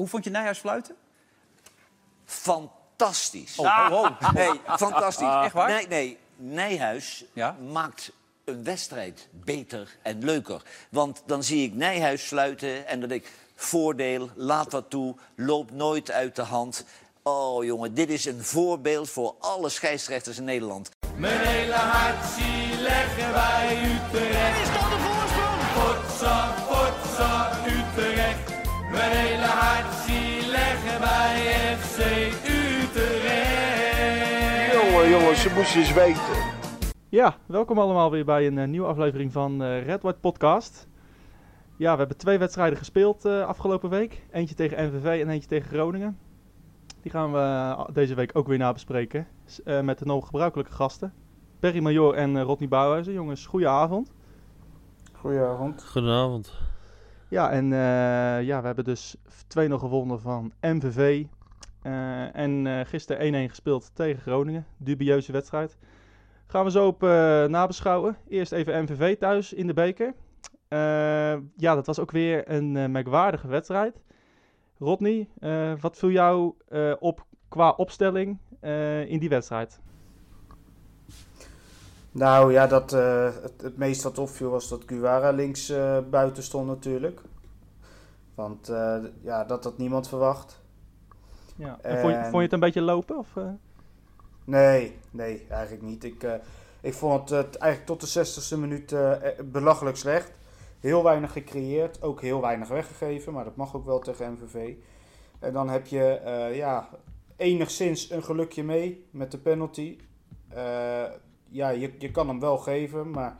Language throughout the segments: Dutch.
hoe vond je Nijhuis fluiten? Fantastisch. Oh, oh, oh. Nee, fantastisch. Echt waar? Nee, nee. Nijhuis Ja? maakt een wedstrijd beter en leuker. Want dan zie ik Nijhuis fluiten en dan denk ik... voordeel, laat dat toe, loopt nooit uit de hand. Oh jongen, dit is een voorbeeld voor alle scheidsrechters in Nederland. Mijn hele hart zie leggen wij Utrecht. Is dat de voorsprong? Potsa, potsa, Utrecht. Mijn hele ze moesten eens weten. Ja, welkom allemaal weer bij een eh, nieuwe aflevering van eh, Red White Podcast. Ja, we hebben twee wedstrijden gespeeld eh, afgelopen week. Eentje tegen NVV en eentje tegen Groningen. Die gaan we deze week ook weer nabespreken. S- eh, met de nog gebruikelijke gasten. Perry Major en eh, Rodney Bouwhuizen. Jongens, goeie avond. Goedenavond. Goedenavond. Ja, en eh, ja, we hebben dus 2-0 gewonnen van MVV. Eh, en eh, gisteren 1-1 gespeeld tegen Groningen. Dubieuze wedstrijd. Gaan we zo op eh, nabeschouwen. Eerst even MVV thuis in de beker. Ja, dat was ook weer een merkwaardige wedstrijd. Rodney, wat viel jou op qua opstelling in die wedstrijd? Nou ja, dat, het, het meest wat opviel was dat Guevara links buiten stond natuurlijk. Want ja, dat had niemand verwacht. Ja. En vond, je, vond je het een beetje lopen? Of, eh? Nee, nee, eigenlijk niet. Ik, eh, ik vond het eigenlijk tot de 60ste minuut eh, eh, belachelijk slecht. Heel weinig gecreëerd, ook heel weinig weggegeven, maar dat mag ook wel tegen MVV. En dan heb je eh, ja, enigszins een gelukje mee met de penalty. Eh, ja, je, je kan hem wel geven, maar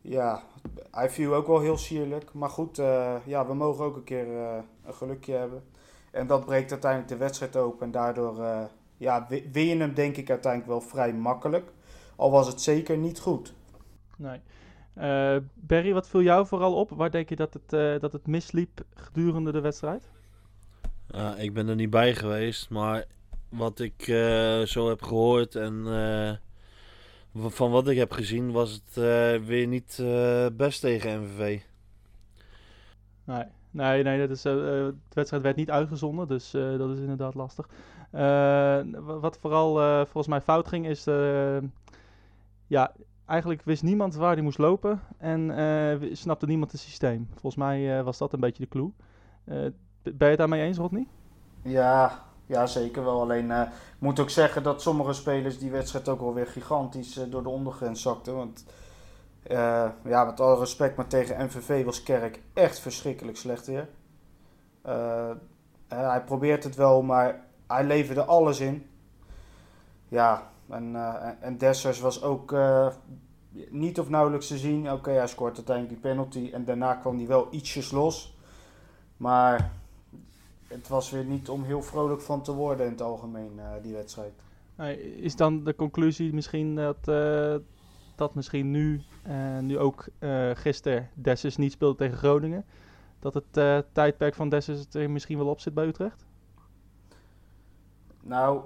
ja, hij viel ook wel heel sierlijk. Maar goed, eh, ja, we mogen ook een keer eh, een gelukje hebben. En dat breekt uiteindelijk de wedstrijd open en daardoor eh, ja, wi- win je hem denk ik uiteindelijk wel vrij makkelijk. Al was het zeker niet goed. Nee. Eh Barry, wat viel jou vooral op? Waar denk je dat het, eh, dat het misliep gedurende de wedstrijd? Ik ben er niet bij geweest, maar wat ik eh, zo heb gehoord en eh, van wat ik heb gezien was het eh, weer niet eh, best tegen MVV. Nee, nee, nee dat is, eh, de wedstrijd werd niet uitgezonden, dus eh, dat is inderdaad lastig. Wa- wat vooral volgens mij fout ging, is ja, eigenlijk wist niemand waar hij moest lopen en snapte niemand het systeem. Volgens mij was dat een beetje de clue. Ben je het daarmee eens, Rodney? Ja, ja zeker wel. Alleen ik moet ook zeggen dat sommige spelers die wedstrijd ook wel weer gigantisch door de ondergrens zakten. Want eh, ja, met alle respect, maar tegen MVV was Kerk echt verschrikkelijk slecht weer. Eh, eh, hij probeert het wel, maar hij leverde alles in. Ja, en, eh, en- Dessers was ook niet of nauwelijks te zien. Oké, hij scoort uiteindelijk die penalty en daarna kwam hij wel ietsjes los. Maar het was weer niet om heel vrolijk van te worden in het algemeen, die wedstrijd. Is dan de conclusie misschien dat, dat misschien nu, eh, nu ook eh gisteren Dessus niet speelt tegen Groningen, dat het eh, tijdperk van Dessus er misschien wel op zit bij Utrecht? Nou,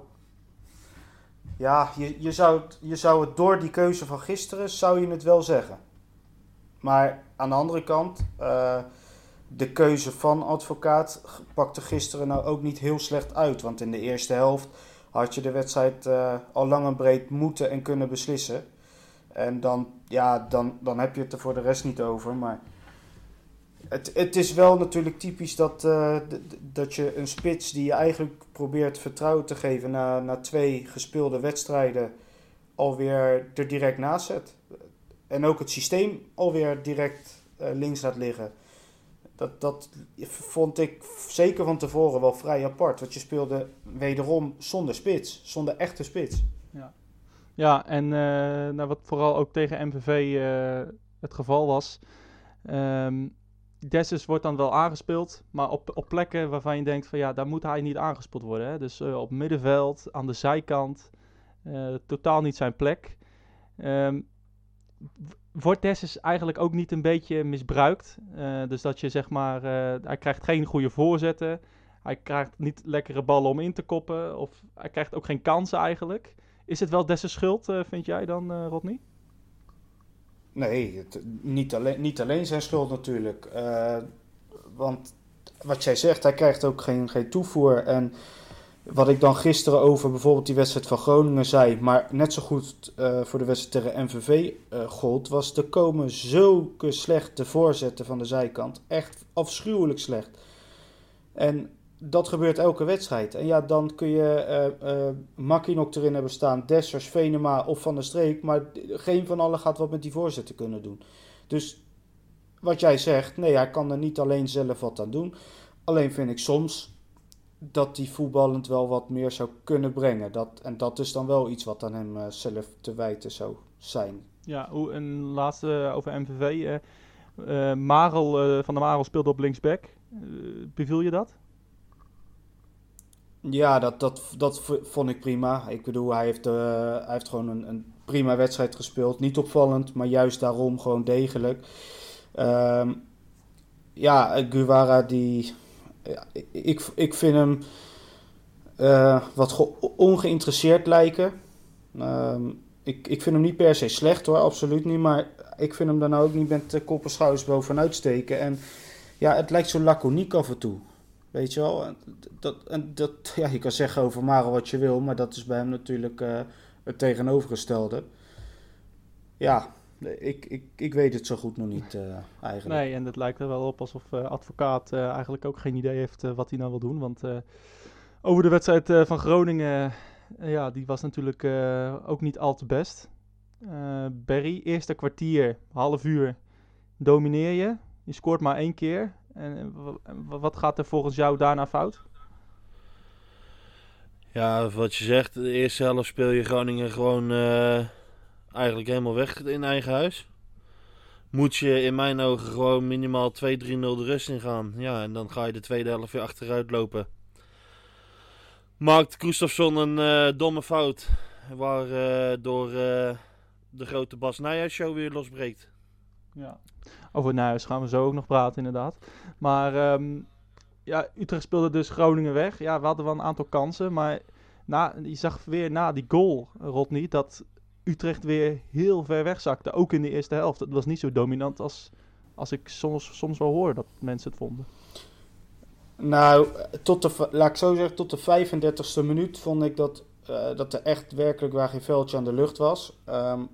ja, je, je, zou je zou het door die keuze van gisteren, zou je het wel zeggen. Maar aan de andere kant, de keuze van advocaat pakte gisteren nou ook niet heel slecht uit. Want in de eerste helft had je de wedstrijd al lang en breed moeten en kunnen beslissen. En dan, ja, dan, dan heb je het er voor de rest niet over. Maar het, het is wel natuurlijk typisch dat, eh, dat je een spits die je eigenlijk probeert vertrouwen te geven na, na twee gespeelde wedstrijden alweer er direct naast zet. En ook het systeem alweer direct eh, links laat liggen. Dat, dat vond ik zeker van tevoren wel vrij apart. Want je speelde wederom zonder spits, zonder echte spits. Ja, en eh, nou, wat vooral ook tegen MVV eh, het geval was. ehm Dessus wordt dan wel aangespeeld, maar op, op plekken waarvan je denkt van ja, daar moet hij niet aangespeeld worden. Hè? Dus eh, op middenveld, aan de zijkant, totaal niet zijn plek. Ehm, wordt Dessus eigenlijk ook niet een beetje misbruikt? Dus dat je zeg maar, hij krijgt geen goede voorzetten. Hij krijgt niet lekkere ballen om in te koppen. Of hij krijgt ook geen kansen eigenlijk. Is het wel Dessus schuld, eh, vind jij dan, eh, Rodney? Nee, het, niet, alleen, niet alleen zijn schuld natuurlijk. Eh, want wat jij zegt, hij krijgt ook geen, geen toevoer. En wat ik dan gisteren over bijvoorbeeld die wedstrijd van Groningen zei, maar net zo goed voor de wedstrijd tegen MVV gold, was er komen zulke slechte voorzetten van de zijkant. Echt afschuwelijk slecht. En dat gebeurt elke wedstrijd. En ja, dan kun je uh, uh, Makkie nog erin hebben staan, Dessers, Venema of Van der Streek. Maar geen van allen gaat wat met die voorzetten kunnen doen. Dus wat jij zegt, nee, hij kan er niet alleen zelf wat aan doen. Alleen vind ik soms dat hij voetballend wel wat meer zou kunnen brengen. Dat, en dat is dan wel iets wat aan hem uh, zelf te wijten zou zijn. Ja, een laatste over MVV. Marel, van der Marel speelde op linksback. beviel je dat? Ja, dat, dat, dat vond ik prima. Ik bedoel, hij heeft, hij heeft gewoon een, een prima wedstrijd gespeeld. Niet opvallend, maar juist daarom gewoon degelijk. Um, ja, Guevara die ik, ik vind hem uh, wat ongeïnteresseerd lijken. Uh, ik, ik vind hem niet per se slecht hoor, absoluut niet. Maar ik vind hem dan ook niet met de schouders bovenuit steken. En ja, het lijkt zo laconiek af en toe. Weet je wel? Dat, en dat, ja, je kan zeggen over Maro wat je wil, maar dat is bij hem natuurlijk uh, het tegenovergestelde. Ja, ik, ik, ik weet het zo goed nog niet uh, eigenlijk. Nee, en het lijkt er wel op alsof uh, advocaat eigenlijk ook geen idee heeft wat hij nou wil doen. Want over de wedstrijd van Groningen, ja, die was natuurlijk ook niet al te best. Berry, eerste kwartier, half uur, domineer je. Je scoort maar één keer. En wat gaat er volgens jou daarna fout? Ja, wat je zegt, de eerste helft speel je Groningen gewoon eigenlijk helemaal weg in eigen huis. Moet je in mijn ogen gewoon minimaal 2-3-0 de rust in gaan. Ja, en dan ga je de tweede helft weer achteruit lopen. Maakt Gustafsson een uh, domme fout. Waardoor uh, de grote Bas Nijhuis show weer losbreekt. Ja, over Nijhuis gaan we zo ook nog praten inderdaad. Maar um, ja, Utrecht speelde dus Groningen weg. Ja, we hadden wel een aantal kansen. Maar na, je zag weer na die goal, Rodney, dat Utrecht weer heel ver wegzakte. Ook in de eerste helft. Het was niet zo dominant als, als ik soms, soms wel hoor dat mensen het vonden. Nou, tot de, laat ik zo zeggen, tot de 35e minuut vond ik dat, uh, dat er echt werkelijk waar geen veldje aan de lucht was. Um,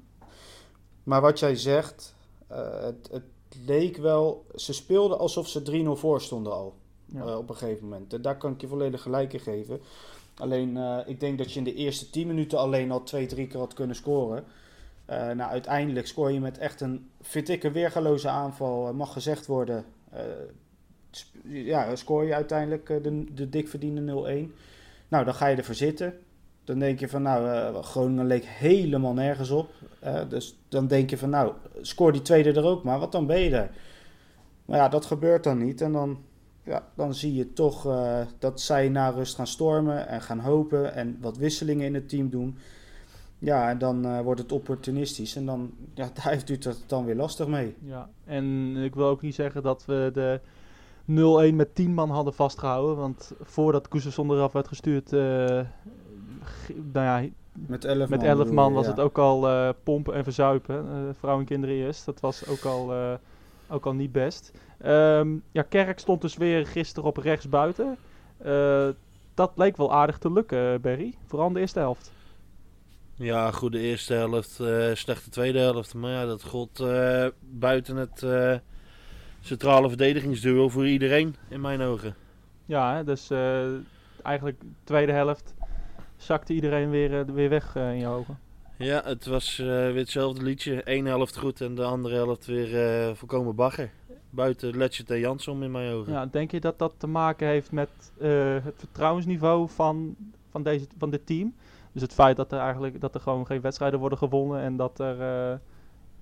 maar wat jij zegt, het, het, leek wel, ze speelden alsof ze 3-0 voor stonden al. Ja. Uh, op een gegeven moment. En daar kan ik je volledig gelijk in geven. Alleen, uh, ik denk dat je in de eerste 10 minuten alleen al twee, drie keer had kunnen scoren. Uh, nou, uiteindelijk scoor je met echt een, vind ik, een weergaloze aanval, uh, mag gezegd worden. ja, scoor je uiteindelijk de, de dik verdiende 0-1. Nou, dan ga je ervoor zitten. Dan denk je van, nou, Groningen leek helemaal nergens op. dus dan denk je van, nou, scoor die tweede er ook maar, want dan ben je er. Maar ja, dat gebeurt dan niet. En dan ja, dan zie je toch uh, dat zij na rust gaan stormen en gaan hopen en wat wisselingen in het team doen. Ja, en dan wordt het opportunistisch en dan ja, daar heeft u het dan weer lastig mee. Ja, en ik wil ook niet zeggen dat we de 0-1 met 10 man hadden vastgehouden, want voordat Koesenson eraf werd gestuurd, nou ja, met 11 met man, 11 man was ja. het ook al pompen en verzuipen. vrouwen en kinderen eerst, dat was ook al, ook al niet best. Um, ja, Kerk stond dus weer gisteren op rechts buiten. Uh, dat leek wel aardig te lukken, Berry. Vooral in de eerste helft. Ja, goede eerste helft, uh, slechte tweede helft. Maar ja, dat gold uh, buiten het centrale verdedigingsduo voor iedereen, in mijn ogen. Ja, dus eigenlijk tweede helft zakte iedereen weer, weer weg in je ogen. Ja, het was weer hetzelfde liedje. Eén helft goed en de andere helft weer volkomen bagger buiten Letchert en Jansson in mijn ogen. Ja, denk je dat dat te maken heeft met het vertrouwensniveau van, van, deze, van dit team? Dus het feit dat er eigenlijk dat er gewoon geen wedstrijden worden gewonnen en dat er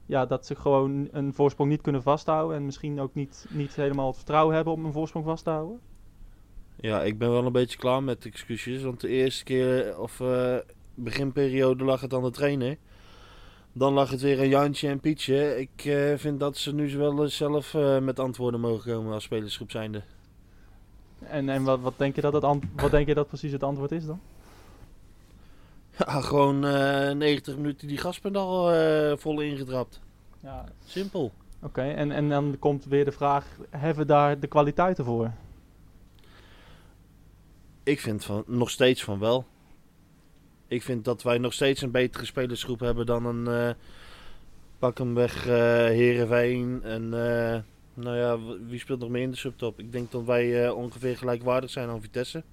ja, dat ze gewoon een voorsprong niet kunnen vasthouden en misschien ook niet, niet helemaal het vertrouwen hebben om een voorsprong vast te houden? Ja, ik ben wel een beetje klaar met excuses, want de eerste keer of uh, beginperiode lag het aan de trainer. Dan lag het weer een Jantje en Pietje. Ik uh, vind dat ze nu wel zelf uh, met antwoorden mogen komen als spelersgroep zijnde. En, en wat, wat, denk je dat het wat denk je dat precies het antwoord is dan? Ja, gewoon uh, eh, 90 minuten die gaspedaal vol ingetrapt. Ja. Simpel. Oké, okay, en, en dan komt weer de vraag, hebben we daar de kwaliteiten voor? Ik vind van, nog steeds van wel. Ik vind dat wij nog steeds een betere spelersgroep hebben dan een uh, pak hem weg uh, Heerenveen. En uh, nou ja, wie speelt nog meer in de subtop? Ik denk dat wij ongeveer gelijkwaardig zijn aan Vitesse.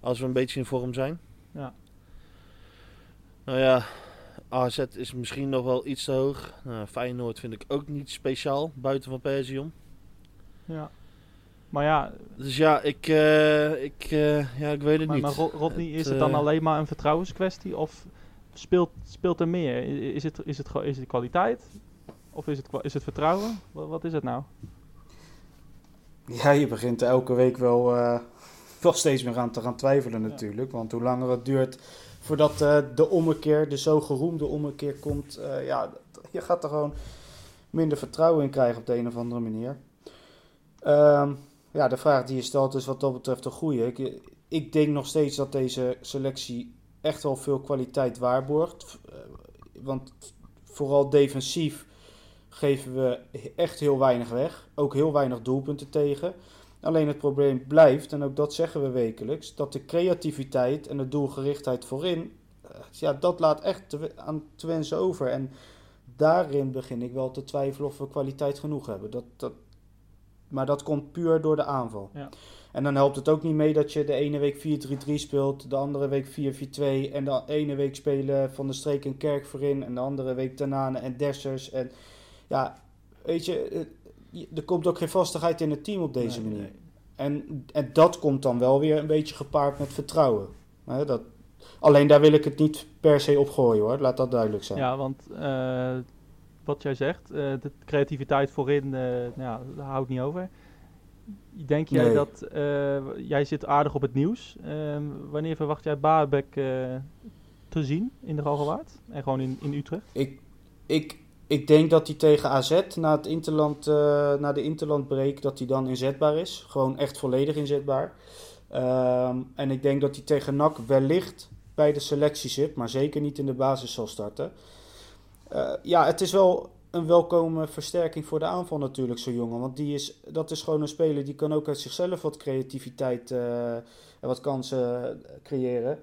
Als we een beetje in vorm zijn. Ja. Nou ja, AZ is misschien nog wel iets te hoog. Nou, Feyenoord vind ik ook niet speciaal, buiten van Persium. Ja. Maar ja... Dus ja, ik, uh, ik, uh, ja, ik weet het maar, niet. Maar Rodney, is het dan uh, alleen maar een vertrouwenskwestie? Of speelt, speelt er meer? Is het, is, het, is het kwaliteit? Of is het, is het vertrouwen? Wat, wat is het nou? Ja, je begint elke week wel, wel steeds meer aan te gaan twijfelen natuurlijk. Ja. Want hoe langer het duurt voordat de ommekeer, de zo geroemde ommekeer komt... ja, je gaat er gewoon minder vertrouwen in krijgen op de een of andere manier. Um, ja, de vraag die je stelt is wat dat betreft een goede. Ik, ik denk nog steeds dat deze selectie echt wel veel kwaliteit waarborgt. Want vooral defensief geven we echt heel weinig weg. Ook heel weinig doelpunten tegen. Alleen het probleem blijft, en ook dat zeggen we wekelijks, dat de creativiteit en de doelgerichtheid voorin, ja, dat laat echt aan te wensen over. En daarin begin ik wel te twijfelen of we kwaliteit genoeg hebben. Dat, dat, maar dat komt puur door de aanval. Ja. En dan helpt het ook niet mee dat je de ene week 4-3-3 speelt, de andere week 4-4-2 en de ene week spelen Van de Streek en Kerk voorin en de andere week Tanane en Dessers. En ja, weet je, er komt ook geen vastigheid in het team op deze Nee, manier. nee. En, en dat komt dan wel weer een beetje gepaard met vertrouwen. Dat, alleen daar wil ik het niet per se op gooien hoor, laat dat duidelijk zijn. Ja, want eh, wat jij zegt, eh, de creativiteit voorin, eh, nou houdt niet over. Denk jij Nee. dat, eh, jij zit aardig op het nieuws. Ehm, wanneer verwacht jij Baarbek eh, te zien in de Galgenwaard? En gewoon in, in Utrecht? Ik, ik, ik denk dat hij tegen AZ na, het interland, na de interlandbreak, dat hij dan inzetbaar is. Gewoon echt volledig inzetbaar. Ehm, en ik denk dat hij tegen NAC wellicht bij de selectie zit, maar zeker niet in de basis zal starten. Eh, ja, het is wel een welkome versterking voor de aanval natuurlijk, zo'n jongen. Want die is, dat is gewoon een speler die kan ook uit zichzelf wat creativiteit eh, en wat kansen creëren.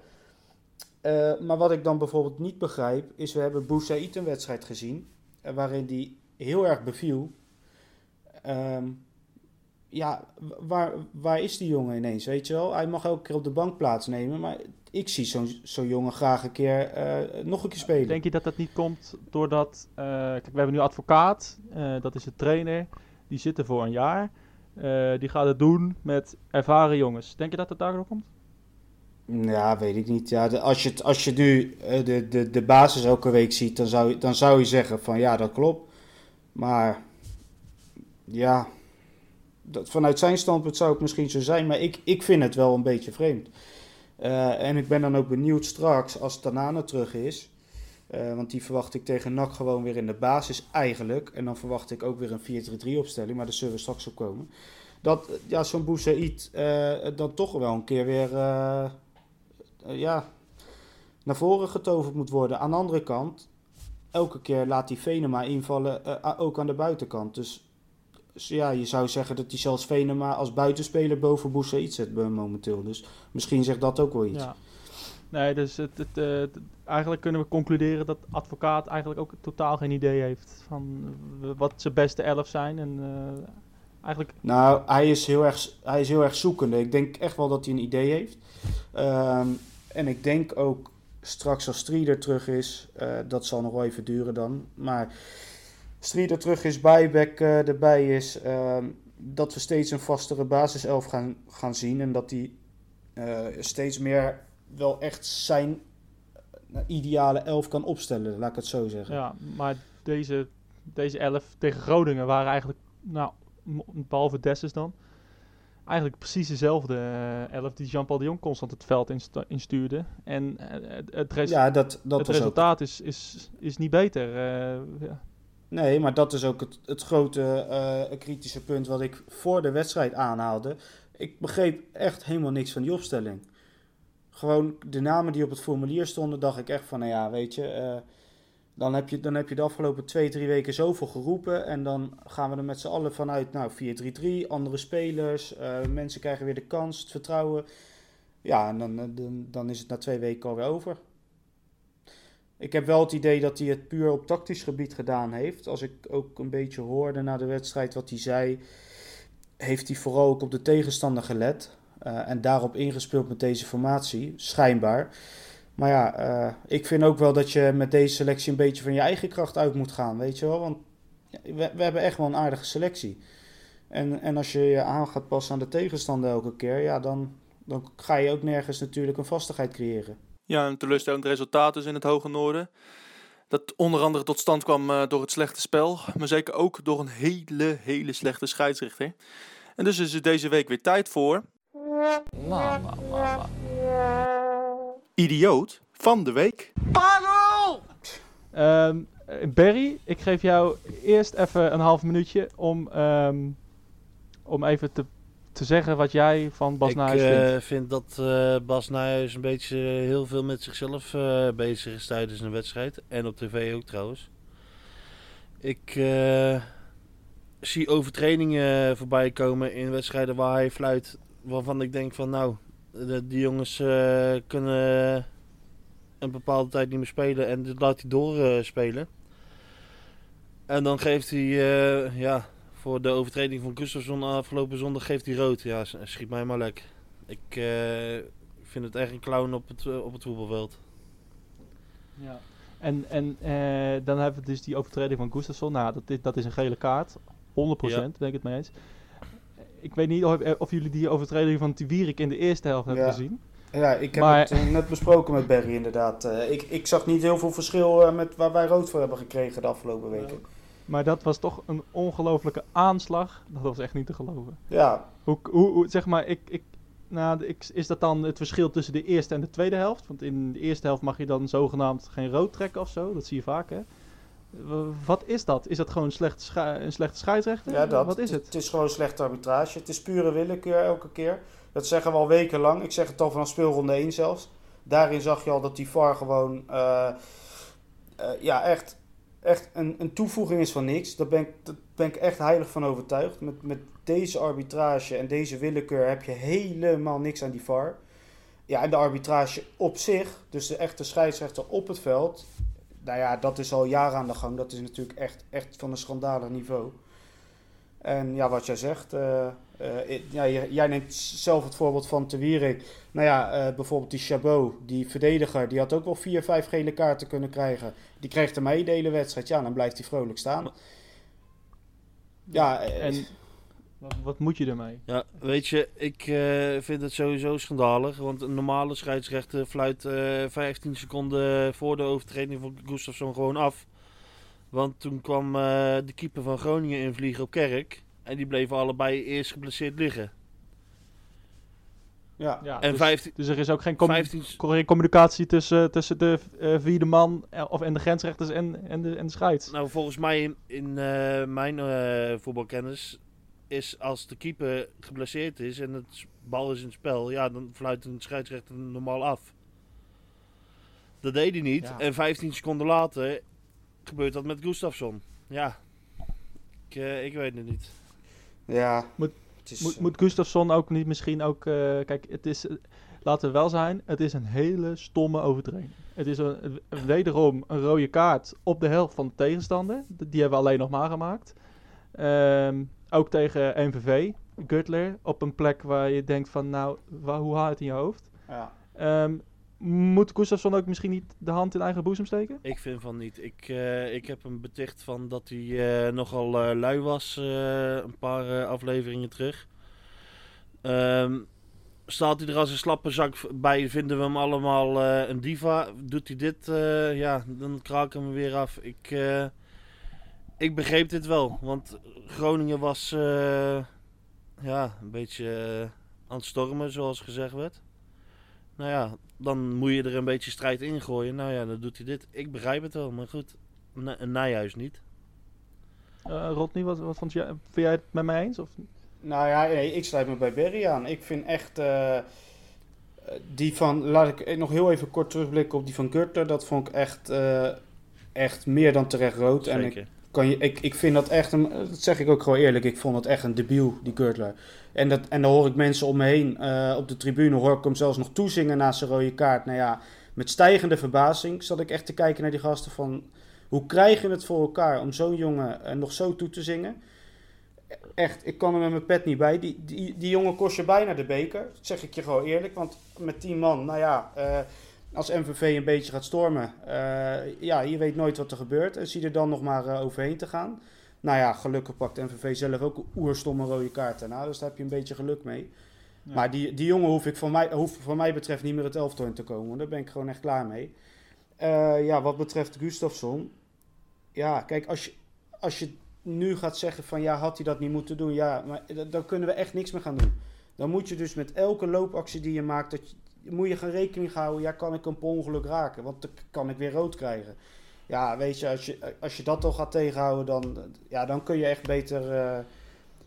Eh, maar wat ik dan bijvoorbeeld niet begrijp, is we hebben Boussaïd een wedstrijd gezien, waarin die heel erg beviel. Ehm, ja, waar, waar is die jongen ineens, weet je wel? Hij mag elke keer op de bank plaatsnemen, maar ik zie zo'n zo'n jongen graag een keer eh, nog een keer spelen. Denk je dat dat niet komt doordat... eh, kijk, we hebben nu advocaat, eh, dat is de trainer. Die zit er voor een jaar. Die gaat het doen met ervaren jongens. Denk je dat het daardoor komt? Ja, weet ik niet. Ja, de- als, je, als je nu de, de, de basis elke week ziet, dan zou, je- dan zou je zeggen van ja, dat klopt. Maar ja, dat, vanuit zijn standpunt zou het misschien zo zijn, maar ik, ik vind het wel een beetje vreemd. Eh, en ik ben dan ook benieuwd straks als Tanane terug is. eh, want die verwacht ik tegen NAC gewoon weer in de basis eigenlijk. En dan verwacht ik ook weer een 4-3-3 opstelling, maar daar zullen we straks op komen. Dat ja, zo'n Boussaïd eh dan toch wel een keer weer ja, naar voren getoverd moet worden. Aan de andere kant, elke keer laat die Venema invallen, ook aan de buitenkant. Dus, dus ja, je zou zeggen dat hij zelfs Venema als buitenspeler boven Boussaïd zet momenteel. Dus misschien zegt dat ook wel iets. Ja. Nee, dus het, het, eh, het- eigenlijk kunnen we concluderen dat advocaat eigenlijk ook totaal geen idee heeft van wat zijn beste elf zijn. En eh, eigenlijk, Nou, hij is, heel erg, hij is heel erg zoekende. Ik denk echt wel dat hij een idee heeft. Ehm, en ik denk ook straks als Strieder terug is, eh, dat zal nog wel even duren dan. Maar Strieder terug is, Bijbek eh, erbij is, ehm, dat we steeds een vastere basiself gaan, gaan zien. En dat hij eh, steeds meer wel echt zijn eh, ideale elf kan opstellen, laat ik het zo zeggen. ja, maar deze, deze elf tegen Groningen waren eigenlijk, nou, behalve Dessus dan, eigenlijk precies dezelfde elf die Jean-Paul de Jong constant het veld instu- instuurde. En het, Ja, dat, dat het ook resultaat is, is, is niet beter. ja. Nee, maar dat is ook het, het grote eh, kritische punt wat ik voor de wedstrijd aanhaalde. Ik begreep echt helemaal niks van die opstelling. Gewoon de namen die op het formulier stonden, dacht ik echt van, nou ja, weet je, eh, dan, heb je dan heb je de afgelopen twee, drie weken zoveel geroepen. En dan gaan we er met z'n allen vanuit, nou, 4-3-3, andere spelers, eh, mensen krijgen weer de kans, het vertrouwen. Ja, en dan, dan, dan is het na twee weken alweer over. Ik heb wel het idee dat hij het puur op tactisch gebied gedaan heeft. Als ik ook een beetje hoorde na de wedstrijd wat hij zei, heeft hij vooral ook op de tegenstander gelet. Uh, en daarop ingespeeld met deze formatie, schijnbaar. Maar ja, uh, ik vind ook wel dat je met deze selectie een beetje van je eigen kracht uit moet gaan, weet je wel. Want we, we hebben echt wel een aardige selectie. En, en als je je aan gaat passen aan de tegenstander elke keer, ja, dan, dan ga je ook nergens natuurlijk een vastigheid creëren. Ja, een teleurstellend resultaat dus in het Hoge Noorden. Dat onder andere tot stand kwam uh, door het slechte spel, maar zeker ook door een hele, hele slechte scheidsrechter. En dus is het deze week weer tijd voor... Idioot van de week. Pardon! Um, Barry, ik geef jou eerst even een half minuutje om, um, om even te, te zeggen wat jij van Bas Nijhuis vindt. Ik uh, vind dat uh, Bas Nijhuis een beetje heel veel met zichzelf uh, bezig is tijdens een wedstrijd. En op tv ook trouwens. Ik zie overtredingen voorbij komen in wedstrijden waar hij fluit. Waarvan ik denk van nou, de, die jongens kunnen een bepaalde tijd niet meer spelen en dit laat hij doorspelen. en dan geeft hij, ja, voor de overtreding van Gustafsson afgelopen zondag geeft hij rood. Ja, schiet mij maar lek. Ik uh, vind het echt een clown op het, uh, op het voetbalveld. Ja. En, en dan hebben we dus die overtreding van Gustafsson. Nou, dat is, dat is een gele kaart. 100% ja. denk ik het mee eens. Ik weet niet of, of jullie die overtreding van Tiwierik in de eerste helft hebben ja. gezien. Ja, ik heb maar... het uh, net besproken met Berry inderdaad. Uh, ik, ik zag niet heel veel verschil uh, met waar wij rood voor hebben gekregen de afgelopen weken. Maar dat was toch een ongelofelijke aanslag. Dat was echt niet te geloven. Ja. Hoe, hoe, hoe zeg maar, ik, ik, nou, ik, is dat dan het verschil tussen de eerste en de tweede helft? Want in de eerste helft mag je dan zogenaamd geen rood trekken of zo. Dat zie je vaak, hè? Wat is dat? Is dat gewoon een slechte, een slechte scheidsrechter? Ja, dat. Wat is het? Het is gewoon slechte arbitrage. Het is pure willekeur elke keer. Dat zeggen we al wekenlang. Ik zeg het al vanaf speelronde 1 zelfs. Daarin zag je al dat die VAR gewoon uh, uh, ja, echt, echt een, een toevoeging is van niks. Daar ben ik, daar ben ik echt heilig van overtuigd. Met, met deze arbitrage en deze willekeur heb je helemaal niks aan die VAR. Ja, en de arbitrage op zich, dus de echte scheidsrechter op het veld. Nou ja, dat is al jaren aan de gang. Dat is natuurlijk echt, echt van een schandalig niveau. En ja, wat jij zegt, uh, uh, ja, jij neemt zelf het voorbeeld van Te Wierik. Nou ja, uh, bijvoorbeeld die Chabot, die verdediger, die had ook wel vier, vijf gele kaarten kunnen krijgen. Die kreeg er mee de hele wedstrijd. Ja, dan blijft hij vrolijk staan. Ja, en wat, wat, moet je ermee? Ja, weet je, ik vind het sowieso schandalig. Want een normale scheidsrechter fluit 15 seconden voor de overtreding van Gustafsson gewoon af. Want toen kwam uh, de keeper van Groningen invliegen op Kerk. En die bleven allebei eerst geblesseerd liggen. Ja, ja en dus, 15, dus er is ook geen, com 15... communicatie tussen, tussen de uh, vierde man of, en de grensrechters en, en, de, en de scheids. Nou, volgens mij in, in uh, mijn uh, voetbalkennis is als de keeper geblesseerd is en het bal is in het spel, ja, dan fluit een scheidsrechter normaal af. Dat deed hij niet. Ja. En 15 seconden later gebeurt dat met Gustafsson. Ja, ik, uh, ik weet het niet. Ja, moet, is, moet, moet Gustafsson ook niet misschien ook... Uh, kijk, het is... Laten we wel zijn, het is een hele stomme overtreding. Het is een, wederom een rode kaart op de helft van de tegenstander. Die hebben we alleen nog maar gemaakt. Um, ook tegen MVV, Gutler, op een plek waar je denkt van, nou, waar, hoe haal je het in je hoofd? Ja. Um, moet Gustafsson ook misschien niet de hand in eigen boezem steken? Ik vind van niet. Ik, uh, ik heb hem beticht van dat hij uh, nogal uh, lui was een paar afleveringen terug. Um, staat hij er als een slappe zak bij, vinden we hem allemaal een diva. Doet hij dit, ja, dan kraken we hem weer af. Ik, ik begreep dit wel, want Groningen was ja, een beetje aan het stormen, zoals gezegd werd. Nou ja, dan moet je er een beetje strijd in gooien. Nou ja, dan doet hij dit. Ik begrijp het wel, maar goed. Een Nijhuis niet. Uh, Rodney, wat, wat vond jij, vind jij het met mij eens? Of? Nou ja, nee, ik sluit me bij Berry aan. Ik vind echt... Uh, die van... Laat ik nog heel even kort terugblikken op die van Gurter. Dat vond ik echt, uh, echt meer dan terecht rood. Zeker. En ik, kan je, ik, ik vind dat echt, een, dat zeg ik ook gewoon eerlijk, ik vond het echt een debiel, die Gurtler. En, dat, en dan hoor ik mensen om me heen eh, op de tribune, hoor ik hem zelfs nog toezingen naast zijn rode kaart. Nou ja, met stijgende verbazing zat ik echt te kijken naar die gasten van, hoe krijg je het voor elkaar om zo'n jongen uh, nog zo toe te zingen? Echt, ik kan er met mijn pet niet bij. Die, die, die jongen kost je bijna de beker, zeg ik je gewoon eerlijk. Want met tien man, nou ja, uh, als MVV een beetje gaat stormen, uh, ja, je weet nooit wat er gebeurt. En zie er dan nog maar uh, overheen te gaan. Nou ja, gelukkig pakt MVV zelf ook een oerstomme rode kaarten. Nou, dus daar heb je een beetje geluk mee. Ja. Maar die, die jongen hoef ik van mij, hoeft van mij betreft niet meer het elftal in te komen. Daar ben ik gewoon echt klaar mee. Uh, ja, wat betreft Gustafsson. Ja, kijk, als je, als je nu gaat zeggen van ja, had hij dat niet moeten doen. Ja, maar dan kunnen we echt niks meer gaan doen. Dan moet je dus met elke loopactie die je maakt, dat moet je gaan rekening houden. Ja, kan ik hem per ongeluk raken? Want dan kan ik weer rood krijgen. Ja, weet je, als je, als je dat toch gaat tegenhouden, dan, ja, dan kun je echt beter uh,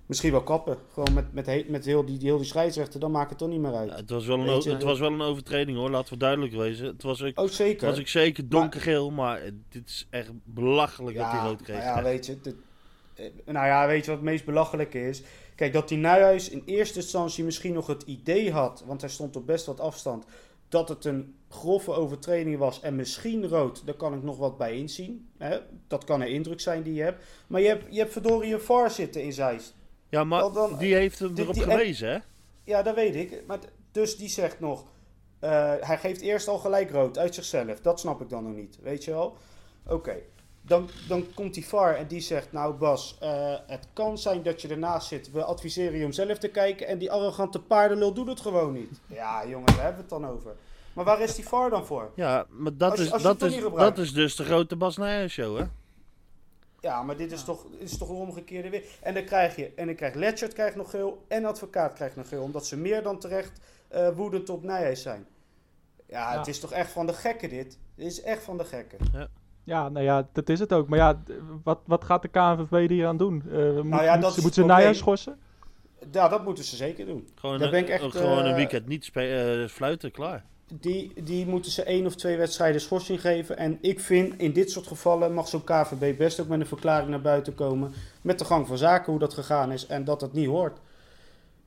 misschien wel kappen. Gewoon met, met, he, met heel, die, heel die scheidsrechter, dan maakt het toch niet meer uit. Ja, het, was wel een, het was wel een overtreding hoor, laten we duidelijk wezen. Het was ook, oh, zeker. Was ook zeker donkergeel, maar, maar dit is echt belachelijk ja, dat hij rood kreeg. Ja, weet je, dit, nou ja, weet je wat het meest belachelijke is? Kijk, dat die Nijhuis in eerste instantie misschien nog het idee had, want hij stond op best wat afstand, dat het een grove overtreding was en misschien rood, daar kan ik nog wat bij inzien. Hè? Dat kan een indruk zijn die je hebt. Maar je hebt, je hebt verdorie een VAR zitten in Zeist. Ja, maar dan, die heeft hem erop die, gewezen, hè? Ja, dat weet ik. Maar dus die zegt nog, uh, hij geeft eerst al gelijk rood uit zichzelf. Dat snap ik dan nog niet, weet je wel? Oké. Okay. Dan, dan komt die VAR en die zegt, nou Bas, uh, het kan zijn dat je ernaast zit. We adviseren je om zelf te kijken en die arrogante paardenlul doet het gewoon niet. Ja, jongen, daar hebben we het dan over. Maar waar is die VAR dan voor? Ja, maar dat, als, is, als dat, is, dat is dus de grote Bas Nijers show, hè? Ja, maar dit is, toch, is toch een omgekeerde weer. En dan krijg je, en dan krijgt Letchert krijgt nog geel en advocaat krijgt nog geel. Omdat ze meer dan terecht uh, woedend op Nijhuis zijn. Ja, ja, het is toch echt van de gekken dit. Dit is echt van de gekken. Ja. Ja, nou ja, dat is het ook. Maar ja, wat, wat gaat de KNVB hier aan doen? Uh, moet, nou ja, moet, moeten ze Nijhuis schorsen? Ja, dat moeten ze zeker doen. Gewoon, Daar een, ben ik echt, gewoon uh, een weekend niet uh, fluiten, klaar. Die, die moeten ze één of twee wedstrijden schorsing geven. En ik vind, in dit soort gevallen mag zo'n KVB best ook met een verklaring naar buiten komen. Met de gang van zaken, hoe dat gegaan is. En dat dat niet hoort.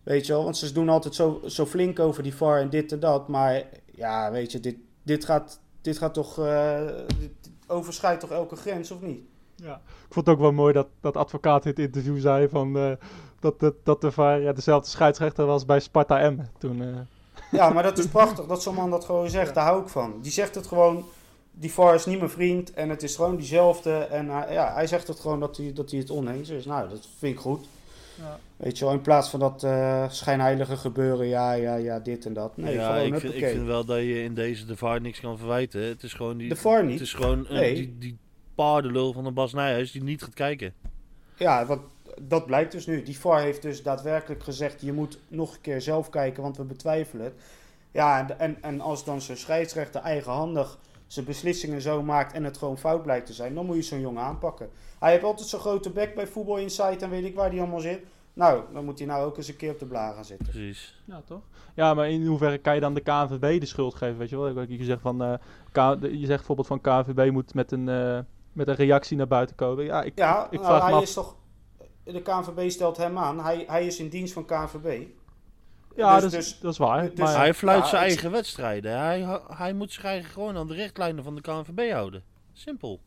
Weet je wel, want ze doen altijd zo, zo flink over die VAR en dit en dat. Maar ja, weet je, dit, dit, gaat, dit gaat toch... Uh, dit overschrijdt toch elke grens, of niet? Ja, ik vond het ook wel mooi dat, dat advocaat in het interview zei van... Uh, dat, dat, dat de VAR ja, dezelfde scheidsrechter was bij Sparta M toen... Uh... Ja, maar dat is prachtig dat zo'n man dat gewoon zegt. Daar hou ik van. Die zegt het gewoon. Die VAR is niet mijn vriend. En het is gewoon diezelfde. En hij, ja, hij zegt het gewoon dat hij, dat hij het oneens is. Nou, dat vind ik goed. Ja. Weet je wel, in plaats van dat uh, schijnheilige gebeuren. Ja, ja, ja, dit en dat. Nee, ja, gewoon, ik, vind, ik vind wel dat je in deze de VAR niks kan verwijten. Het is gewoon die... De VAR niet? Het is gewoon uh, nee. die, die paardenlul van de Bas Nijhuis die niet gaat kijken. Ja, wat, dat blijkt dus nu. Die VAR heeft dus daadwerkelijk gezegd... je moet nog een keer zelf kijken, want we betwijfelen het. Ja, en, en, en als dan zo'n scheidsrechter eigenhandig zijn beslissingen zo maakt... en het gewoon fout blijkt te zijn... dan moet je zo'n jongen aanpakken. Hij heeft altijd zo'n grote bek bij Voetbal Insight... en weet ik waar die allemaal zit. Nou, dan moet hij nou ook eens een keer op de blaar gaan zitten. Precies. Ja, toch? Ja, maar in hoeverre kan je dan de KNVB de schuld geven? Weet je wel? Je zegt, van, uh, K je zegt bijvoorbeeld van KNVB moet met een, uh, met een reactie naar buiten komen. Ja, ik, ja, ik, ik nou, hij is toch de KNVB stelt hem aan. Hij, hij is in dienst van KNVB. Ja, dus, dat, is, dus, dat is waar. Dus, maar hij fluit ja, zijn eigen ik... wedstrijden. Hij, hij moet zich eigenlijk gewoon aan de richtlijnen van de KNVB houden. Simpel.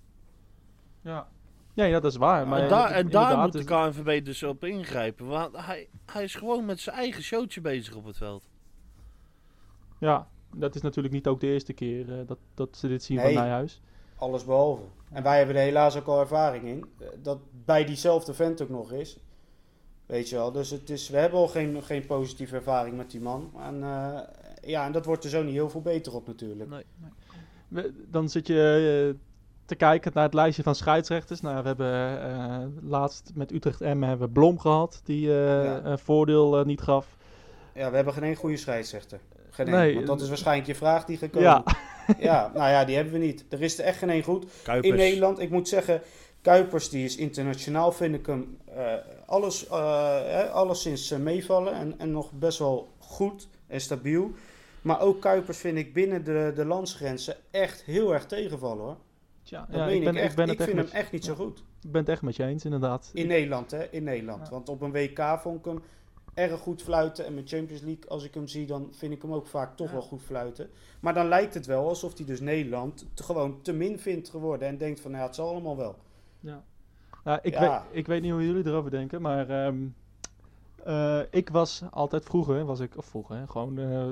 Ja. Ja, ja dat is waar. Maar en, daar, en daar moet de KNVB dus op ingrijpen. Want hij, hij is gewoon met zijn eigen showtje bezig op het veld. Ja, dat is natuurlijk niet ook de eerste keer uh, dat, dat ze dit zien nee, van Nijhuis. Alles behalve. En wij hebben er helaas ook al ervaring in. Dat bij diezelfde vent ook nog is. Weet je wel. Dus het is, we hebben al geen, geen positieve ervaring met die man. En, uh, ja, en dat wordt er zo niet heel veel beter op natuurlijk. Nee. nee. Dan zit je uh, te kijken naar het lijstje van scheidsrechters. Nou, we hebben uh, laatst met Utrecht M hebben we Blom gehad. Die ja. een voordeel niet gaf. Ja, we hebben geen één goede scheidsrechter. Geen nee. Want dat is waarschijnlijk je vraag die gekomen. Ja. ja, nou ja, die hebben we niet. Er is er echt geen één goed. Kuipers. In Nederland, ik moet zeggen, Kuipers die is internationaal, vind ik hem uh, alles, uh, alleszins uh, meevallen. En, en nog best wel goed en stabiel. Maar ook Kuipers vind ik binnen de, de landsgrenzen echt heel erg tegenvallen hoor. Tja, Dat ja, meen ik ben, ik echt. ik ben Ik, het echt vind met, hem echt niet zo goed. ik ben het echt met je eens, inderdaad. In Nederland, hè? In Nederland. Ja. Want op een WK vond ik hem erg goed fluiten. En met Champions League, als ik hem zie, dan vind ik hem ook vaak toch Ja. wel goed fluiten. Maar dan lijkt het wel alsof hij dus Nederland te- gewoon te min vindt geworden. En denkt van, nou ja, het zal allemaal wel. Ja. Ja, ik, Ja. Weet, ik weet niet hoe jullie erover denken, maar ehm, eh, ik was altijd vroeger, was ik, of vroeger, hè, gewoon eh,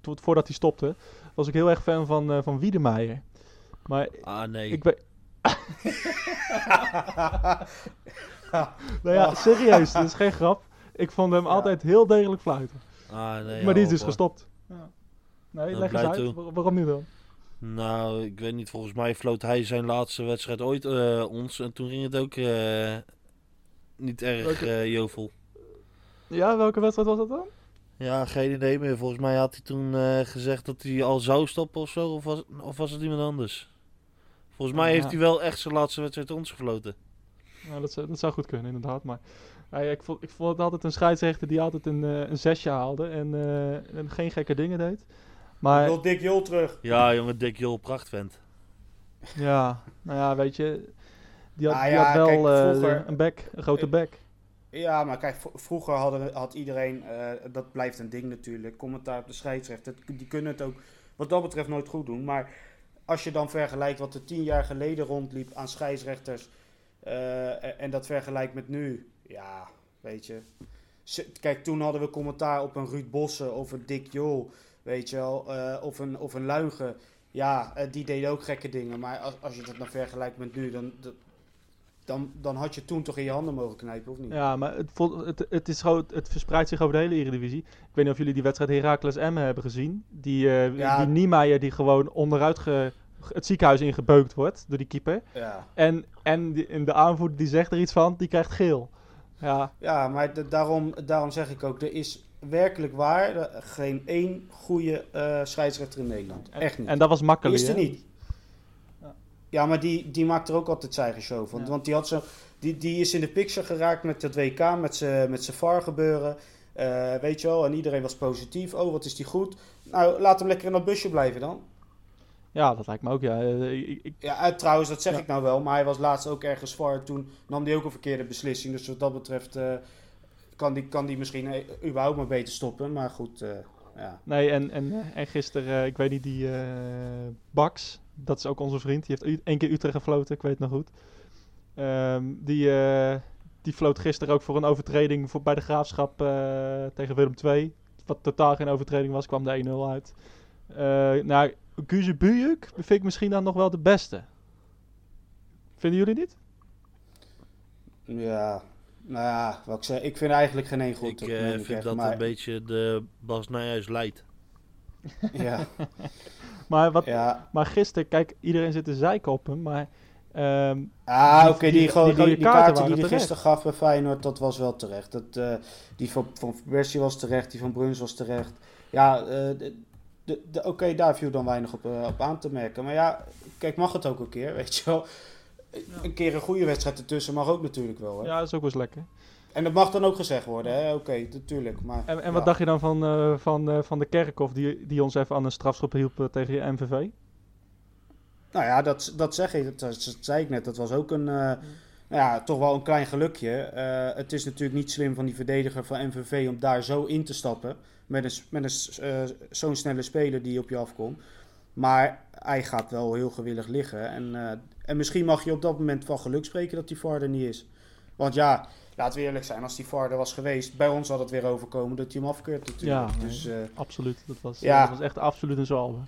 tot, voordat hij stopte, was ik heel erg fan van, eh van Wiedemeijer. Maar Ah, nee. ik ben... nou ja, serieus, dit is geen grap. Ik vond hem Ja. altijd heel degelijk fluiten. Ah, nee. maar die is dus gestopt. Ja. Nee, Nou, leg eens uit. toe. Waarom nu dan? Nou, ik weet niet. Volgens mij floot hij zijn laatste wedstrijd ooit eh, ons. En toen ging het ook eh, niet erg Welke- eh, jovel. Ja, welke wedstrijd was dat dan? Ja, geen idee meer. Volgens mij had hij toen gezegd dat hij al zou stoppen of zo. Of was, of was het iemand anders? Volgens mij heeft hij wel echt zijn laatste wedstrijd ons gefloten. Nou, dat, zou, dat zou goed kunnen, inderdaad. Maar ja, ik, vond, ik vond het altijd een scheidsrechter die altijd een, een zesje haalde en, en geen gekke dingen deed. Ik Maar wil Dick Jol terug. Ja, jongen, Dick Jol, prachtvent. ja, nou ja, weet je, die had, Ah, die ja, had wel kijk, eh, een bek, een grote bek. Ja, maar kijk, vroeger hadden, had iedereen, eh, dat blijft een ding natuurlijk, commentaar op de scheidsrechter. Dat- Die kunnen het ook wat dat betreft nooit goed doen. Maar als je dan vergelijkt wat er tien jaar geleden rondliep aan scheidsrechters eh, en dat vergelijkt met nu, ja, weet je. Kijk, toen hadden we commentaar op een Ruud Bossen of een Dick Jol, weet je wel, eh, of, een, of een Luigen. Ja, eh, die deden ook gekke dingen. Maar als, als je dat dan vergelijkt met nu, dan, dan, dan had je toen toch in je handen mogen knijpen, of niet? Ja, maar het, vol- het, het, is gewoon, het verspreidt zich over de hele Eredivisie. Ik weet niet of jullie die wedstrijd Heracles Emmen hebben gezien. Die, Ja. die Niemeyer die gewoon onderuit ge- het ziekenhuis ingebeukt wordt door die keeper. Ja, En, en die, en de aanvoerder die zegt er iets van, die krijgt geel. Ja, ja maar daarom, daarom zeg ik ook, er is werkelijk waar geen één goede eh, scheidsrechter in Nederland. Echt niet. en dat was die makkelijk. is er niet. Ja. Maar die, die maakt er ook altijd zijn eigen show van. Ja. Want die, had zo, die, die is in de picture geraakt met het WK, met zijn met zijn VAR gebeuren. Eh, weet je wel, en iedereen was positief. Oh, wat is die goed. Nou, laat hem lekker in dat busje blijven dan. Ja, dat lijkt me ook, ja. Eh, ik- ik- Ja, trouwens, dat zeg Ja. ik nou wel. Maar hij was laatst ook ergens VAR. Toen nam hij ook een verkeerde beslissing. Dus wat dat betreft eh, kan, die, kan die misschien eh, überhaupt maar beter stoppen. Maar goed, eh, ja. nee, en, en, eh, en gisteren, ik weet niet, die Bax, dat is ook onze vriend, die heeft één keer Utrecht gefloten, ik weet het nog goed. Ehm, die, eh, die floot gisteren ook voor een overtreding voor, bij de Graafschap tegen Willem II. Wat totaal geen overtreding was, kwam de 1-0 uit. Eh nou, Guze Bujuk vind ik misschien dan nog wel de beste. Vinden jullie niet? Ja, nou ja, wat ik zeg. Ik vind eigenlijk geen één goed. ik ik vind echt, dat maar, een beetje de Bas Nijhuis leidt. Ja, Maar, wat, ja. maar gisteren, kijk, iedereen zit te zeiken op hem, maar... ehm, Ah, Die- oké, die, die- die die, die kaarten hij gisteren gaf bij Feyenoord, dat was wel terecht. Dat, eh, die van, van Persie was terecht, die van Bruns was terecht. Ja, eh, de, de, de- oké, daar viel dan weinig op, eh, op aan te merken. Maar ja, kijk, mag het ook een keer, weet je wel. Een keer een goede wedstrijd ertussen mag ook natuurlijk wel. Hè? ja, dat is ook wel eens lekker. En dat mag dan ook gezegd worden, hè? Oké, natuurlijk. maar En, en ja. wat dacht je dan van, eh, van, eh, van de Kerkhoff die, die ons even aan een strafschop hielp eh, tegen je MVV? Nou ja, dat, dat zeg ik, dat, dat zei ik net. Dat was ook een, eh, nou ja, toch wel een klein gelukje. Het is natuurlijk niet slim van die verdediger van MVV om daar zo in te stappen. Met een, met een, zo'n snelle speler die op je afkomt. Maar hij gaat wel heel gewillig liggen. En, en misschien mag je op dat moment van geluk spreken dat die VAR er niet is. Want ja, laten we eerlijk zijn, als die VAR er was geweest, bij ons had het weer overkomen dat hij hem afkeurt natuurlijk. Ja, dus, eh, Absoluut. Dat was, Ja. dat was echt absoluut een zalve.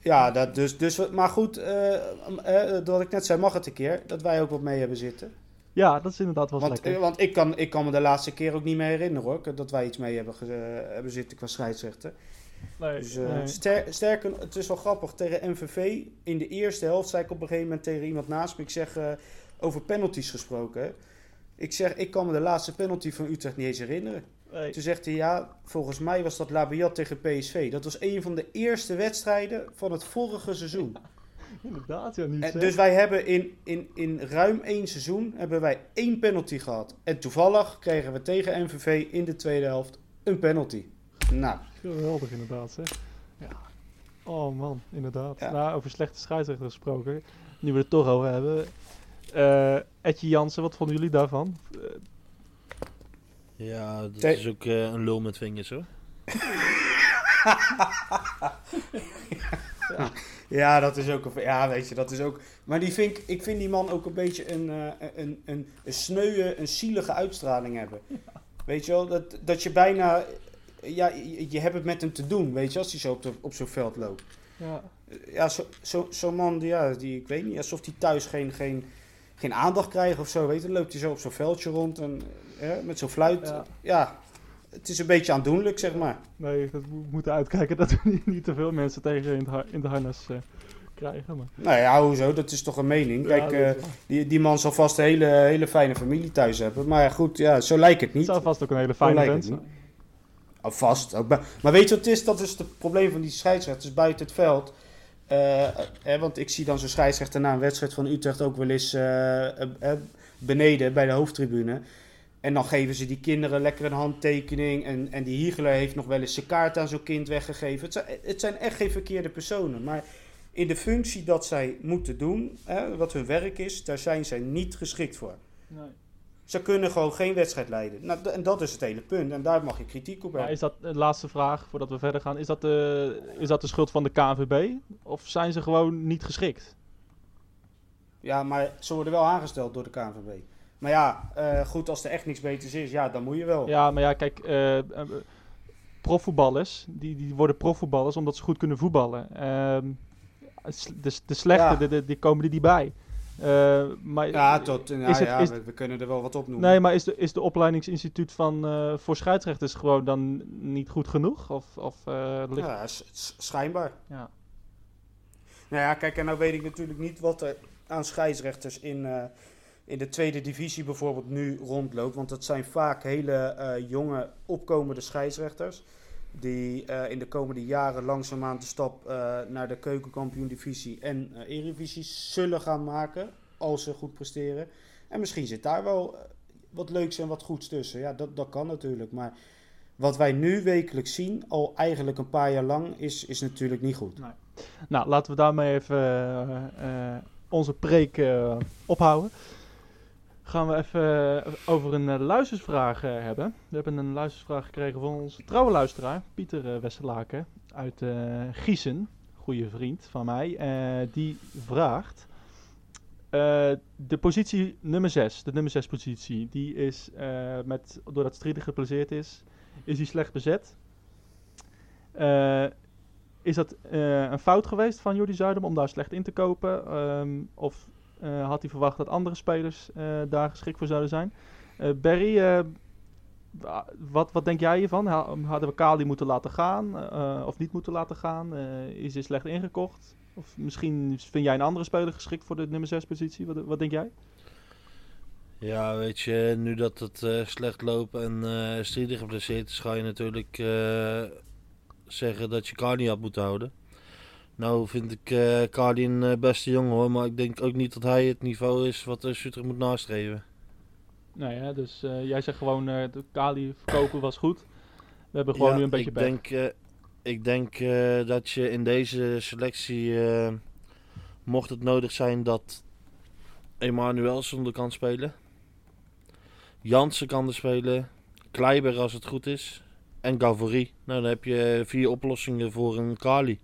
Ja, dat dus, dus, maar goed, eh, eh, wat ik net zei, mag het een keer. Dat wij ook wat mee hebben zitten. Ja, dat is inderdaad wel Want, lekker. eh, want ik, kan, ik kan me de laatste keer ook niet meer herinneren hoor. Dat wij iets mee hebben, eh, hebben zitten qua scheidsrechter. Nee, Dus, eh, nee. ster- sterker, het is wel grappig. Tegen MVV in de eerste helft zei ik op een gegeven moment tegen iemand naast me. Ik zeg eh, over penalties gesproken. hè. Ik zeg, ik kan me de laatste penalty van Utrecht niet eens herinneren. Nee. Toen zegt hij, ja, volgens mij was dat Labiat tegen PSV. Dat was een van de eerste wedstrijden van het vorige seizoen. Inderdaad, ja, niet En dus wij hebben in, in, in ruim één seizoen hebben wij één penalty gehad. En toevallig kregen we tegen MVV in de tweede helft een penalty. Nou, Geweldig inderdaad, zeg. Oh man, inderdaad. Ja. Nou, over slechte scheidsrechter gesproken. Nu we het toch over hebben. Eh Etje Jansen, wat vonden jullie daarvan? Eh, Ja, dat is ook eh, een lul met vingers hoor. Ja, dat is ook. Een, ja, weet je, dat is ook. Maar die vind ik, ik vind die man ook een beetje een, eh, een, een, een sneuwe, een zielige uitstraling hebben. Weet je wel, dat, dat je bijna. Ja, je, je hebt het met hem te doen, weet je, als hij zo op, de, op zo'n veld loopt. ja. Ja, zo'n zo, zo'n man, die, ja, die, ik weet niet, alsof hij thuis geen, geen, geen aandacht krijgt of zo, weet je. Dan loopt hij zo op zo'n veldje rond en ja, met zo'n fluit. Ja. Ja. het is een beetje aandoenlijk, zeg maar. Nee, we moeten uitkijken dat we niet, te veel mensen tegen in, het har- in de harnas eh, krijgen. Maar, Nou ja, hoezo, dat is toch een mening. Kijk, Ja, eh, die, die man zal vast een hele, hele fijne familie thuis hebben. Maar ja, goed, ja, zo lijkt het het niet. zou vast ook een hele Zo fijne vent het zijn. Maar weet je wat het is? Dat is het probleem van die scheidsrechters buiten het veld. Eh, eh, want ik zie dan zo'n scheidsrechter na een wedstrijd van Utrecht ook wel eens eh, beneden bij de hoofdtribune. En dan geven ze die kinderen lekker een handtekening. En, en die Hiegler heeft nog wel eens zijn kaart aan zo'n kind weggegeven. Het zijn, het zijn echt geen verkeerde personen. Maar in de functie dat zij moeten doen, wat hun werk is, daar zijn zij niet geschikt voor. Nee. Ze kunnen gewoon geen wedstrijd leiden. Nou, en dat is het hele punt. En daar mag je kritiek op Maar hebben. is dat, de laatste vraag voordat we verder gaan, is dat, de, is dat de schuld van de KNVB? Of zijn ze gewoon niet geschikt? Ja, maar ze worden wel aangesteld door de KNVB. Maar ja, eh, goed, als er echt niks beters is, ja, dan moet je wel. Ja, maar ja, kijk, eh, eh, profvoetballers, die, die worden profvoetballers omdat ze goed kunnen voetballen. Ehm, de, de slechte, Ja. de, de- die komen er niet bij. Eh, maar Ja, tot, nou, is het- ja is- we, we kunnen er wel wat op noemen. Nee, maar is de, is de opleidingsinstituut van, eh, voor scheidsrechters gewoon dan niet goed genoeg? Of, of eh, ligt... Ja, schijnbaar. Ja. Nou ja, kijk, en nou weet ik natuurlijk niet wat er aan scheidsrechters in, in de tweede divisie bijvoorbeeld nu rondloopt. Want dat zijn vaak hele jonge, opkomende scheidsrechters. Die eh, in de komende jaren langzaamaan de stap eh, naar de keukenkampioen-divisie en eredivisie zullen gaan maken. Als ze goed presteren. En misschien zit daar wel wat leuks en wat goeds tussen. Ja, dat, dat kan natuurlijk. Maar wat wij nu wekelijks zien, al eigenlijk een paar jaar lang, is, is natuurlijk niet goed. Nou, laten we daarmee even onze preek ophouden. Gaan we even eh, over een eh, luistersvraag eh, hebben. We hebben een luistersvraag gekregen van onze trouwe luisteraar, Pieter Westerlaken uit Giezen. Goede vriend van mij. Die vraagt... de positie nummer 6, de nummer 6 positie, die is eh, met, doordat Strieder geplaceerd is, is die slecht bezet. Is dat een fout geweest van Jordi Zuidam om daar slecht in te kopen? Ehm, of had hij verwacht dat andere spelers eh, daar geschikt voor zouden zijn? Eh, Barry, eh, wa- wat, wat denk jij hiervan? Ha- Hadden we Kali moeten laten gaan eh, of niet moeten laten gaan? Eh, is hij slecht ingekocht? Of misschien vind jij een andere speler geschikt voor de nummer 6 positie? Wat, wat denk jij? Ja, weet je, nu dat het eh, slecht loopt en eh Strieder geblesseerd is, ga je natuurlijk eh, zeggen dat je Cardi had moeten houden. Nou vind ik eh Cardi een eh, beste jongen hoor, maar ik denk ook niet dat hij het niveau is wat uh, moet nastreven. Nou ja, dus jij zegt gewoon eh de Kali verkopen was goed. We hebben gewoon Ja, nu een beetje ik denk, ik denk dat je in deze selectie, mocht het nodig zijn, dat Emanuelson er kan spelen. Jansen kan er spelen. Kleiber als het goed is. En Gavory. Nou, dan heb je vier oplossingen voor een Kali.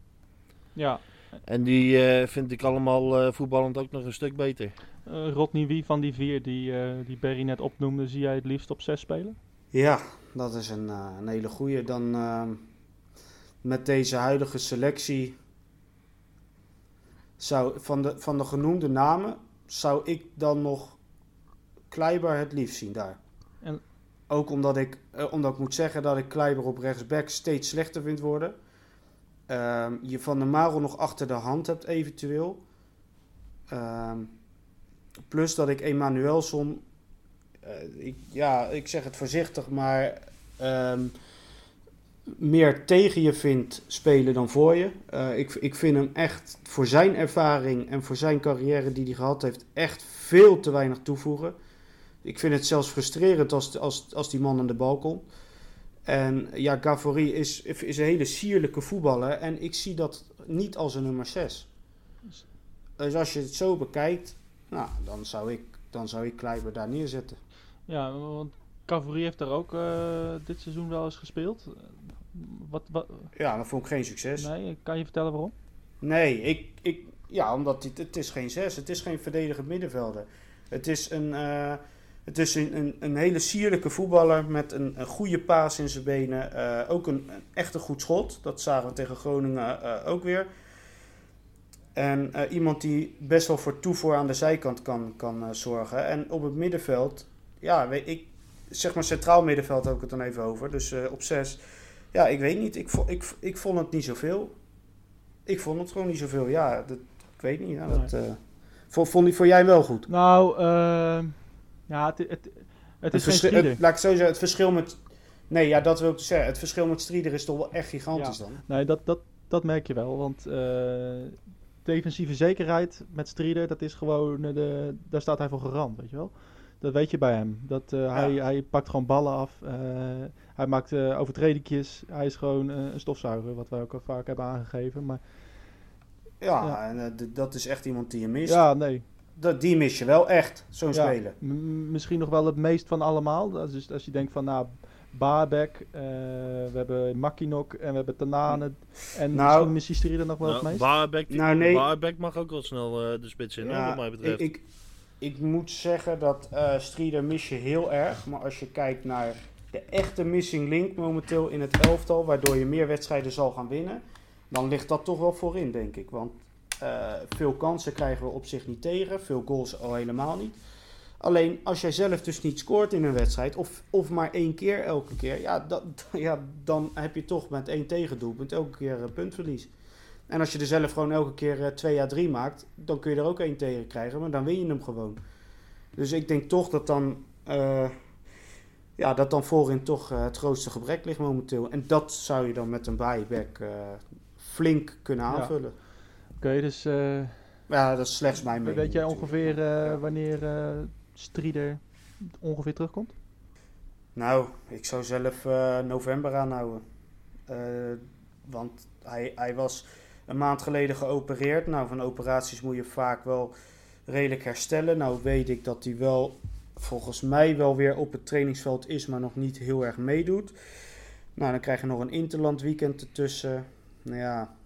Ja, En die eh, vind ik allemaal eh, voetballend ook nog een stuk beter. Eh Rodney, wie van die vier die, eh, die Berry net opnoemde, zie jij het liefst op zes spelen? Ja, dat is een, eh, een hele goeie. Dan ehm, met deze huidige selectie zou van de, van de genoemde namen zou ik dan nog Kleiber het liefst zien daar. En- Ook omdat ik, omdat ik moet zeggen dat ik Kleiber op rechtsback steeds slechter vind worden. Ehm, je Van der Marel nog achter de hand hebt eventueel. Ehm, plus dat ik Emanuelson eh, ik, ja, ik zeg het voorzichtig, maar ehm, meer tegen je vindt spelen dan voor je. Eh, ik, ik vind hem echt voor zijn ervaring en voor zijn carrière die hij gehad heeft, echt veel te weinig toevoegen. Ik vind het zelfs frustrerend als, als, als die man aan de bal komt. En ja, Gavory is, is een hele sierlijke voetballer. En ik zie dat niet als een nummer 6. Dus als je het zo bekijkt, nou, dan zou ik, dan zou ik Kleiber daar neerzetten. Ja, want Cavalier heeft daar ook eh, dit seizoen wel eens gespeeld. Wat, wat, Ja, dat vond ik geen succes. Nee, nee, kan je vertellen waarom? ik, ik, ja, omdat het, het is geen 6. Het is geen verdedigend middenvelder. Het is een, eh, het is een, een, een hele sierlijke voetballer met een, een goede paas in zijn benen. Eh, ook een, een echt een goed schot. Dat zagen we tegen Groningen eh, ook weer. En eh, iemand die best wel voor toevoer aan de zijkant kan, kan zorgen. En op het middenveld, ja, weet ik, zeg maar centraal middenveld heb ik het dan even over. Dus op zes, ja, ik weet niet. Ik, vo- ik, ik vond het niet zoveel. Ik vond het gewoon niet zoveel. Ja, dat, ik weet niet. Dat, vond, vond, vond jij wel goed? Nou, ja, het, het, het is geen verschil- het- laat ik zo zeggen, het verschil met... Nee, ja, dat wil ik zeggen. Het verschil met Strieder is toch wel echt gigantisch dan. Nee, dat, dat, dat merk je wel. Want eh, defensieve zekerheid met Strieder, dat is gewoon, eh, de, daar staat hij voor garant, weet je wel. Dat weet je bij hem. Dat, eh, hij, hij pakt gewoon ballen af. hij maakt overtredingjes. Hij is gewoon een stofzuiger, wat wij ook al vaak hebben aangegeven. Maar Ja, Ja. en dat is echt iemand die je mist. ja, nee. Dat, die mis je wel echt, zo'n Ja, speler. misschien nog wel het meest van allemaal. Dat is Dus als je denkt van, nou, Baarbek, eh, we hebben Makinok en we hebben Tanane. En Nou, misschien Strieder nog wel het Nou, meest. Baarbek, Nou, nee. Baarbek mag ook wel snel eh, de spits in, wat mij ik, betreft. ik, ik moet zeggen dat eh Strieder mis je heel erg. Maar als je kijkt naar de echte missing link momenteel in het elftal, waardoor je meer wedstrijden zal gaan winnen, dan ligt dat toch wel voorin, denk ik. Want eh, veel kansen krijgen we op zich niet tegen, veel goals al helemaal niet. Alleen als jij zelf dus niet scoort in een wedstrijd, of, of maar één keer elke keer, ja, dat, ja, dan heb je toch met één tegendoelpunt elke keer een puntverlies. En als je er zelf gewoon elke keer eh, 2 à 3 maakt, dan kun je er ook één tegen krijgen, maar dan win je hem gewoon. Dus ik denk toch dat dan, eh, ja, dat dan voorin toch eh, het grootste gebrek ligt momenteel. En dat zou je dan met een buyback eh flink kunnen Ja. Oké, dus eh, Ja, dat is slechts mijn mening. weet jij ongeveer eh, wanneer eh Strieder ongeveer terugkomt? Nou, ik zou zelf november aanhouden. Want hij, hij was een maand geleden geopereerd. Nou, van operaties moet je vaak wel redelijk herstellen. Nou weet ik dat hij wel, volgens mij wel weer op het trainingsveld is, maar nog niet heel erg meedoet. Nou, dan krijg je nog een interland weekend ertussen. Nou ja,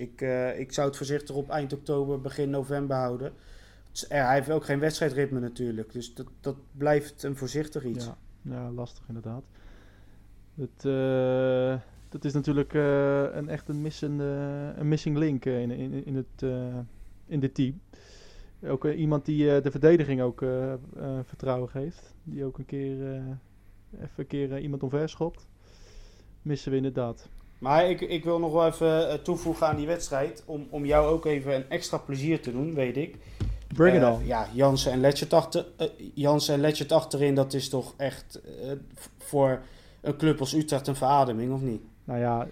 ik, eh, ik zou het voorzichtig op eind oktober, begin november houden. Eh, hij heeft ook geen wedstrijdritme natuurlijk, dus dat, dat blijft een voorzichtig iets. Ja, lastig inderdaad. Het, eh, dat is natuurlijk een echt een, missende, een missing link in, in, in, het, in dit team. Ook iemand die de verdediging ook vertrouwen geeft. Die ook een keer even een keer iemand omver schopt. Missen we inderdaad. Maar ik, ik wil nog wel even eh, toevoegen aan die wedstrijd. Om, om jou ook even een extra plezier te doen, weet ik. Bring it Eh, on. Ja, Jansen en Letchert achter, eh, Jansen en Letchert achterin, dat is toch echt voor een club als Utrecht een verademing, of niet? Nou ja,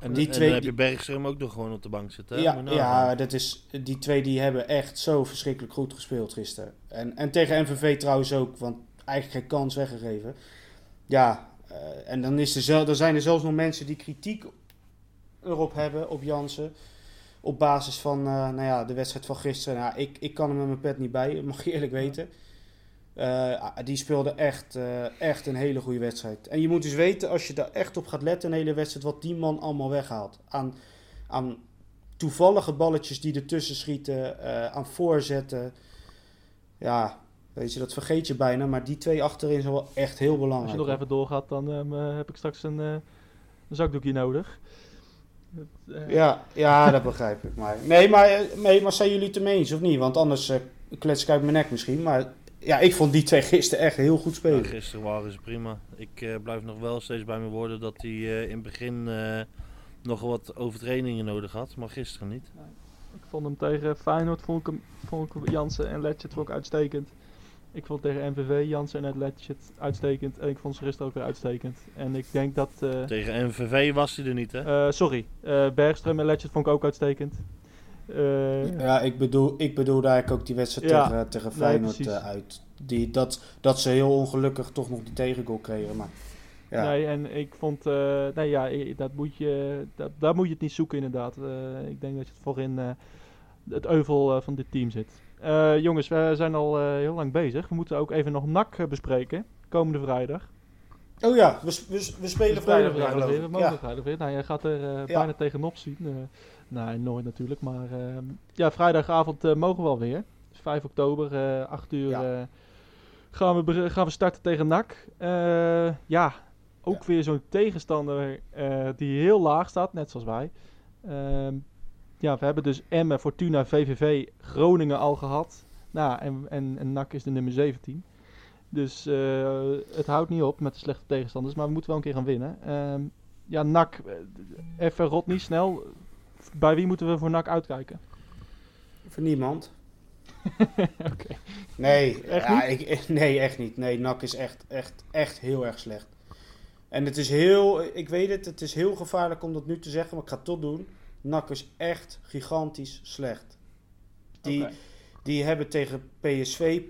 En, Die en twee- dan heb je Bergström ook nog gewoon op de bank zitten. hè? Ja, ja dat is, die twee die hebben echt zo verschrikkelijk goed gespeeld gisteren. En, en tegen MVV trouwens ook, want eigenlijk geen kans weggegeven. Ja, en dan, is er zel, dan zijn er zelfs nog mensen die kritiek erop hebben, op Jansen. Op basis van eh, nou ja, de wedstrijd van gisteren. Nou, ik, ik kan hem met mijn pet niet bij, mag je eerlijk weten. Eh, die speelde echt, eh, echt een hele goede wedstrijd. En je moet dus weten, als je daar echt op gaat letten, een hele wedstrijd, wat die man allemaal weghaalt. Aan, aan toevallige balletjes die ertussen schieten, eh, aan voorzetten. Ja, weet je, dat vergeet je bijna. Maar die twee achterin zijn wel echt heel als belangrijk. je nog even doorgaat, dan ehm, eh, heb ik straks een, eh, een zakdoekje nodig. Het, eh, Ja, ja, dat begrijp ik. Maar, nee, maar, nee, maar zijn jullie het ermee eens of niet? Want anders eh, klets ik uit mijn nek misschien. Maar ja, ik vond die twee gisteren echt heel goed Ja, spelen. gisteren waren ze prima. Ik eh, blijf nog wel steeds bij mijn woorden dat hij eh, in het begin eh, nog wat overtrainingen nodig had, maar gisteren niet. Ik vond hem tegen Feyenoord, vond ik, hem, vond ik Jansen en Letchert vond ik uitstekend. Ik vond tegen MVV Jansen en Letchert uitstekend. En ik vond ze gisteren ook weer uitstekend. En ik denk dat... eh, Tegen MVV was hij er niet, hè? eh, sorry, eh Bergström en Letchert vond ik ook uitstekend. Eh, Ja, ik bedoel, ik bedoelde eigenlijk ook die wedstrijd Ja. tegen, tegen Feyenoord uit. Die, dat, dat ze heel ongelukkig toch nog die tegengoal kregen. Maar Ja. Nee, en ik vond, eh, nee ja, dat moet je, dat, daar moet je het niet zoeken inderdaad. Eh, ik denk dat je het voorin eh, het euvel van dit team zit. Eh, jongens, we zijn al eh, heel lang bezig. We moeten ook even nog NAC bespreken, komende vrijdag. Oh ja, we, we, we spelen We vrijdag, weer, we mogen Ja. vrijdag weer. Nou, jij gaat er eh, Ja. bijna tegenop zien. Nee, nooit natuurlijk, maar eh, ja, vrijdagavond mogen we alweer. 5 oktober, eh 8 uur, Ja. gaan, we, gaan we starten tegen NAC. Ja, ook weer zo'n tegenstander die heel laag staat, net zoals wij. Ja, we hebben dus Emmen, Fortuna, VVV, Groningen al gehad. Nou, en, en, en NAC is de nummer 17. Dus eh, het houdt niet op met de slechte tegenstanders, maar we moeten wel een keer gaan winnen. Ehm, ja, NAC, eh, even rot niet snel. Bij wie moeten we voor NAC uitkijken? Voor niemand. Nee, Echt ja, ik, nee, echt niet. Nee, NAC is echt, echt, echt heel erg slecht. En het is heel, ik weet het, het is heel gevaarlijk om dat nu te zeggen, maar ik ga het toch doen. NAC is echt gigantisch slecht. Die, die hebben tegen PSV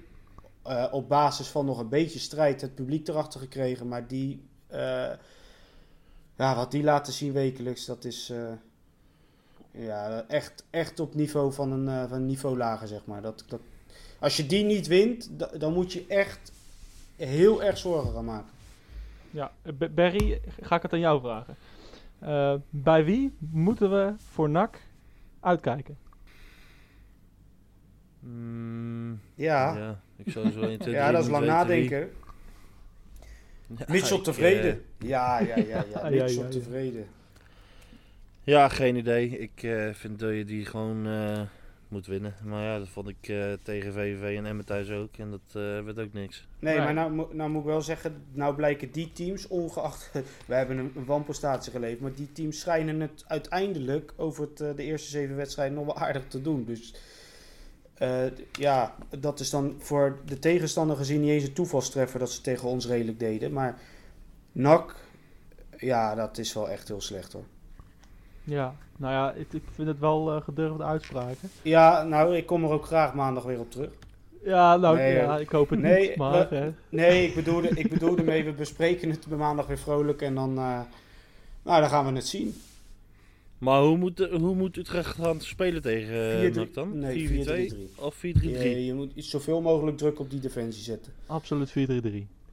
eh, op basis van nog een beetje strijd het publiek erachter gekregen. Maar die, eh, ja, wat die laten zien wekelijks, dat is eh, ja, echt, echt op niveau van een, van een niveau lager, zeg maar. Dat, dat, als je die niet wint, da- dan moet je echt heel erg zorgen gaan maken. Ja, Barry, ga ik het aan jou vragen. Eh, bij wie moeten we voor NAC uitkijken? Mm, Ja, ja. ik zou zo 1, 2, ja dat is lang nadenken. Mitchell tevreden. Ja, ja, ja, ja. Ja, ja, Mitchell ja. tevreden. Ja, geen idee. Ik eh, vind dat je die gewoon eh, moet winnen. Maar ja, dat vond ik eh, tegen VVV en Emmen thuis ook. En dat eh, werd ook niks. Nee, maar nou, nou moet ik wel zeggen, nou blijken die teams, ongeacht, we hebben een, een wanprestatie geleverd, maar die teams schijnen het uiteindelijk over het, eh, de eerste zeven wedstrijden nog wel aardig te doen. Dus eh, ja, dat is dan voor de tegenstander gezien niet eens een toevalstreffer dat ze tegen ons redelijk deden. Maar NAC, ja, dat is wel echt heel slecht hoor. Ja, nou ja, ik, ik vind het wel eh, gedurfde uitspraken. Ja, nou, ik kom er ook graag maandag weer op terug. Ja, nou Nee, ja, eh, ik hoop het nee, niet, maar... we- eh, Nee, ik bedoelde, ik bedoelde mee, we bespreken het bij maandag weer vrolijk en dan, eh, nou, dan gaan we het zien. Maar hoe moet, de- hoe moet Utrecht gaan spelen tegen eh, 4-3 NAC dan? nee, 4-4-2 4-3-3. of 4-3-3? Je, je moet iets zoveel mogelijk druk op die defensie zetten. absoluut 4-3-3.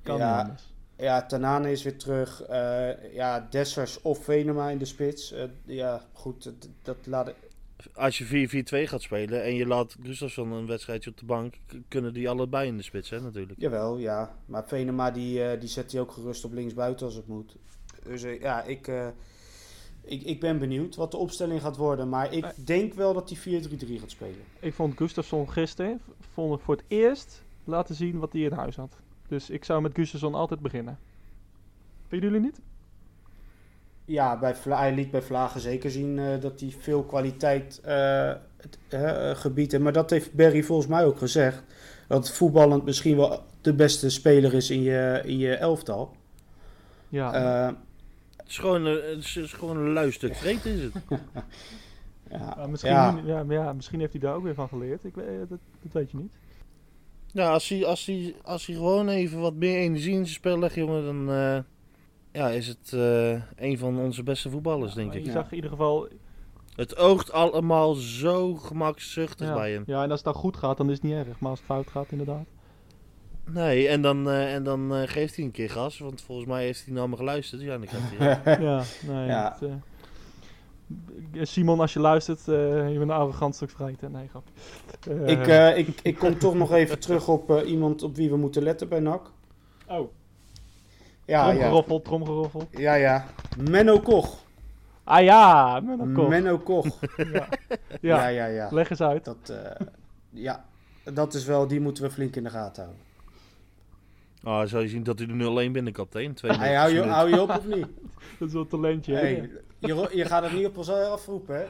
Kan Ja. niet anders. Ja, Tanane is weer terug. eh, ja, Dessers of Venema in de spits. Eh, ja, goed, dat, dat laat ik... Als je 4-4-2 gaat spelen en je laat Gustafsson een wedstrijdje op de bank, kunnen die allebei in de spits, hè, natuurlijk. Jawel, ja. Maar Venema die, eh, die zet hij ook gerust op linksbuiten als het moet. Dus ja, ik, eh, ik, ik ben benieuwd wat de opstelling gaat worden. Maar ik denk wel dat hij 4-3-3 gaat spelen. Ik vond Gustafsson gisteren vond ik voor het eerst laten zien wat hij in huis had. Dus ik zou met Gustafsson altijd beginnen. Vinden jullie niet? Ja, bij Vla hij liet bij Vlagen zeker zien eh, dat hij veel kwaliteit eh, het, eh, eh, gebied heeft. Maar dat heeft Barry volgens mij ook gezegd. Dat voetballend misschien wel de beste speler is in je, in je elftal. Ja, Eh, Het is gewoon, een- het is, het is gewoon een luistuk vreet is het. ja, Ja, misschien, ja. maar ja, misschien heeft hij daar ook weer van geleerd. Ik weet, dat, dat weet je niet. Ja, als hij, als, hij, als hij gewoon even wat meer energie in zijn spel legt, jongen, dan eh, ja, is het eh, een van onze beste voetballers, denk ik. Ja. zag in ieder geval... Het oogt allemaal zo gemakzuchtig Ja, bij hem. ja, en als het dan goed gaat, dan is het niet erg. Maar als het fout gaat, inderdaad. Nee, en dan, eh, en dan eh, geeft hij een keer gas, want volgens mij heeft hij naar me geluisterd. Ja, dan krijgt hij. ja, nee. Ja. het, Simon, als je luistert, eh, je bent een arrogant stuk vreten. Nee, grap. Eh, Ik, eh, ik, ik kom toch nog even terug op eh, iemand op wie we moeten letten bij NAC. oh, Ja, ja. tromgeroffel, tromgeroffel. Ja, ja. Menno Koch. Ah ja, een kop. Menno Koch. Ja. Ja, ja. ja, ja. leg eens uit. Dat, eh, ja, dat is wel, die moeten we flink in de gaten houden. Ah, zou je zien dat hij de 0-1 binnenkapt, hè? in 92 Hey, hou, je, hou je op of niet? Dat is wel een talentje. Hey, je, je gaat het niet op ons afroepen, hè?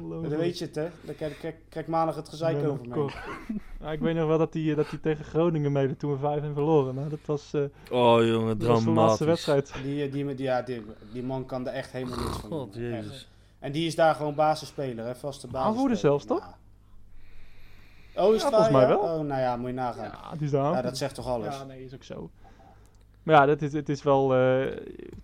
Dan weet je het, hè? Dan krijg, krijg, krijg ik maandag het gezeik over me. Ja, ik weet nog wel dat hij dat hij tegen Groningen meedeed toen we 5 en verloren. Maar dat was, eh Oh, jongen, dat was de laatste dramatisch. wedstrijd. Die, eh, die, die, ja, die, die man kan er echt helemaal niks van God, doen. jezus. En die is daar gewoon basisspeler, hè? Vaste basis. Aanvoerder zelfs, toch? Oh, is Ja, het volgens mij ja? wel. Oh, nou ja, moet je nagaan. Ja, die is daar. Ja, dat zegt toch alles? Ja, nee, is ook zo. Maar ja, dat is, het is wel... eh,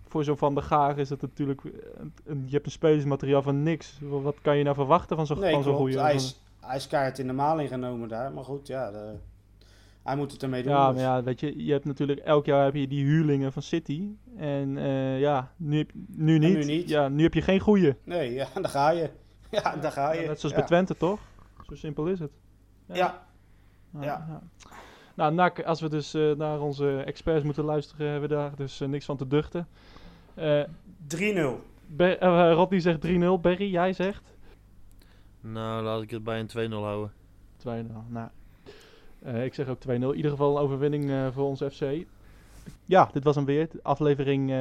voor zo'n Van der Gaag is het natuurlijk... een- een- je hebt een spelersmateriaal van niks. Wat kan je nou verwachten van zo'n Nee, van zo'n goede... Hij is, hij is keihard in de maling genomen daar. Maar goed, ja, de- hij moet het ermee doen. Ja, dus. maar ja, weet je, je hebt natuurlijk elk jaar heb je die huurlingen van City. En eh, ja, nu, heb- nu, niet. nu niet. Ja, nu heb je geen goeie. Nee, ja, daar ga je. Ja, daar ga je. Net zoals ja. bij Twente, toch? Zo simpel is het. Ja, Ja, Ja. Nou, NAC, als we dus eh, naar onze experts moeten luisteren, hebben we daar dus eh, niks van te duchten. Eh 3-0. Ber- eh, Rodney zegt 3-0. Berry, jij zegt? Nou, laat ik het bij een 2-0 houden. 2-0. Nou, eh, ik zeg ook 2-0. In ieder geval een overwinning eh, voor ons FC. Ja, dit was hem weer. Aflevering eh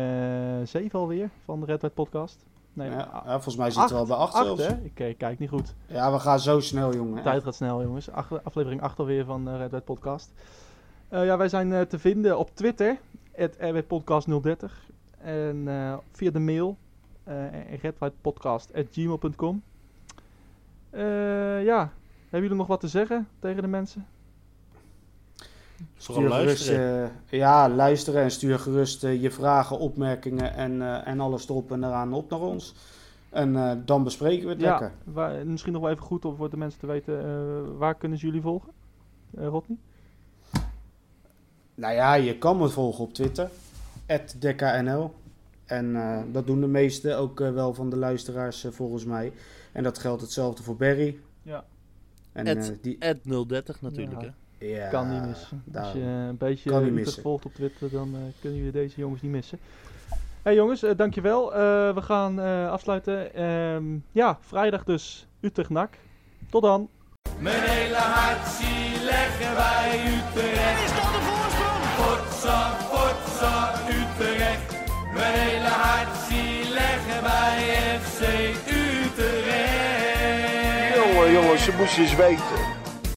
7 alweer van de Red White Podcast. Nee, Ja, volgens mij zitten we al bij 8 acht, zelfs. hè? Ik eh, kijk niet goed. Ja, we gaan zo snel, jongen. De tijd gaat snel, jongens. Ach- aflevering 8 alweer van eh Red White Podcast. Eh, ja, wij zijn te vinden op Twitter, rwpodcast030. En eh, via de mail, uh, redwhitepodcast.gmail.com. Ja, hebben jullie nog wat te zeggen tegen de mensen? Vooral Stuur gerust, luisteren. eh, ja, luisteren en stuur gerust eh, je vragen, opmerkingen en, eh, en alles erop en eraan op naar ons. En eh, dan bespreken we het Ja, lekker. waar, misschien nog wel even goed om voor de mensen te weten, eh, waar kunnen ze jullie volgen? Eh Rodney? Nou ja, je kan me volgen op Twitter, @dekknl. En eh, dat doen de meesten ook wel van de luisteraars volgens mij. En dat geldt hetzelfde voor Barry. Ja. En eh, die Ed 030 natuurlijk, Ja. hè. Ja, kan niet missen. Als je een beetje Utrecht volgt op Twitter, dan eh, kunnen jullie deze jongens niet missen. hey jongens, eh, dankjewel. Eh we gaan eh, afsluiten. Ehm, ja, vrijdag dus Utrecht-NAC. Tot dan. Mijn hele hart zie leggen wij Utrecht. Is dat de voorsprong? Potsa, potsa, Utrecht. Mijn hele hart zie leggen wij FC Utrecht. Jongen, jongens, ze moesten eens weten.